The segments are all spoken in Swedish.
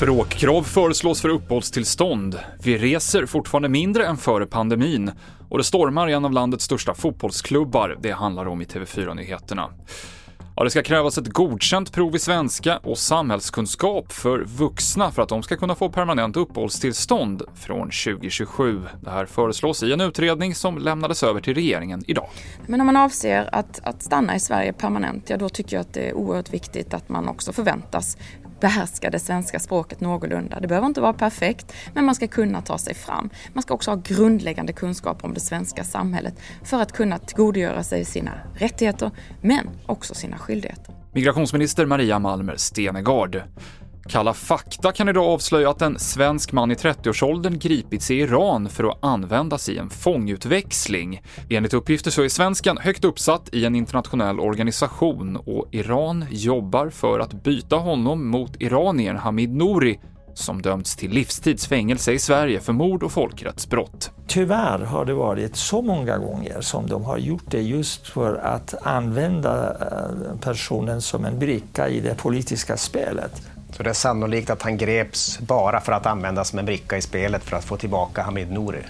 Språkkrav föreslås för uppehållstillstånd. Vi reser fortfarande mindre än före pandemin och det stormar i en av landets största fotbollsklubbar. Det handlar om i TV4-nyheterna. Ja, det ska krävas ett godkänt prov i svenska och samhällskunskap för vuxna för att de ska kunna få permanent uppehållstillstånd från 2027. Det här föreslås i en utredning som lämnades över till regeringen idag. Men om man avser att, att stanna i Sverige permanent, ja då tycker jag att det är oerhört viktigt att man också förväntas behärska det svenska språket någorlunda. Det behöver inte vara perfekt, men man ska kunna ta sig fram. Man ska också ha grundläggande kunskaper om det svenska samhället för att kunna tillgodogöra sig sina rättigheter, men också sina skyldigheter. Migrationsminister Maria Malmer Stenegard. Kalla fakta kan idag avslöja att en svensk man i 30-årsåldern gripits i Iran för att användas i en fångutväxling. Enligt uppgifter så är svensken högt uppsatt i en internationell organisation och Iran jobbar för att byta honom mot iraniern Hamid Nouri som dömts till livstidsfängelse i Sverige för mord och folkrättsbrott. Tyvärr har det varit så många gånger som de har gjort det just för att använda eh, personen som en bricka i det politiska spelet. Så det är sannolikt att han greps bara för att användas som en bricka i spelet för att få tillbaka Hamid Nouri?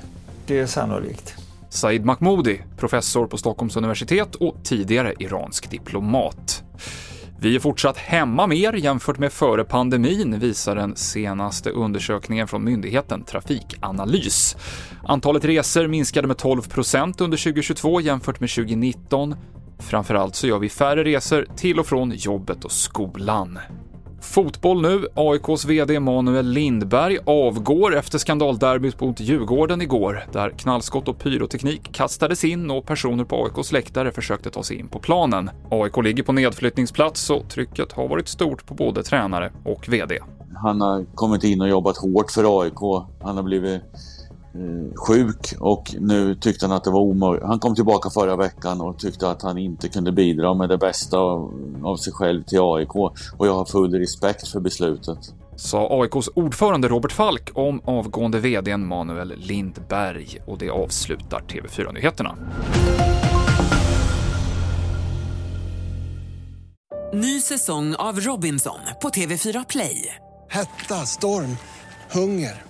Det är sannolikt. Said Mahmoudi, professor på Stockholms universitet och tidigare iransk diplomat. Vi är fortsatt hemma mer jämfört med före pandemin, visar den senaste undersökningen från myndigheten Trafikanalys. Antalet resor minskade med 12% under 2022 jämfört med 2019. Framförallt så gör vi färre resor till och från jobbet och skolan. Fotboll nu. AIKs VD Manuel Lindberg avgår efter skandalderbyt mot Djurgården igår, där knallskott och pyroteknik kastades in och personer på AIKs läktare försökte ta sig in på planen. AIK ligger på nedflyttningsplats och trycket har varit stort på både tränare och VD. Han har kommit in och jobbat hårt för AIK. Han har blivit sjuk och nu tyckte han att det var omöjligt. Han kom tillbaka förra veckan och tyckte att han inte kunde bidra med det bästa av, av sig själv till AIK och jag har full respekt för beslutet. Sa AIKs ordförande Robert Falk om avgående VDn Manuel Lindberg och det avslutar TV4-nyheterna. Ny säsong av Robinson på TV4 Play. Hetta, storm, hunger.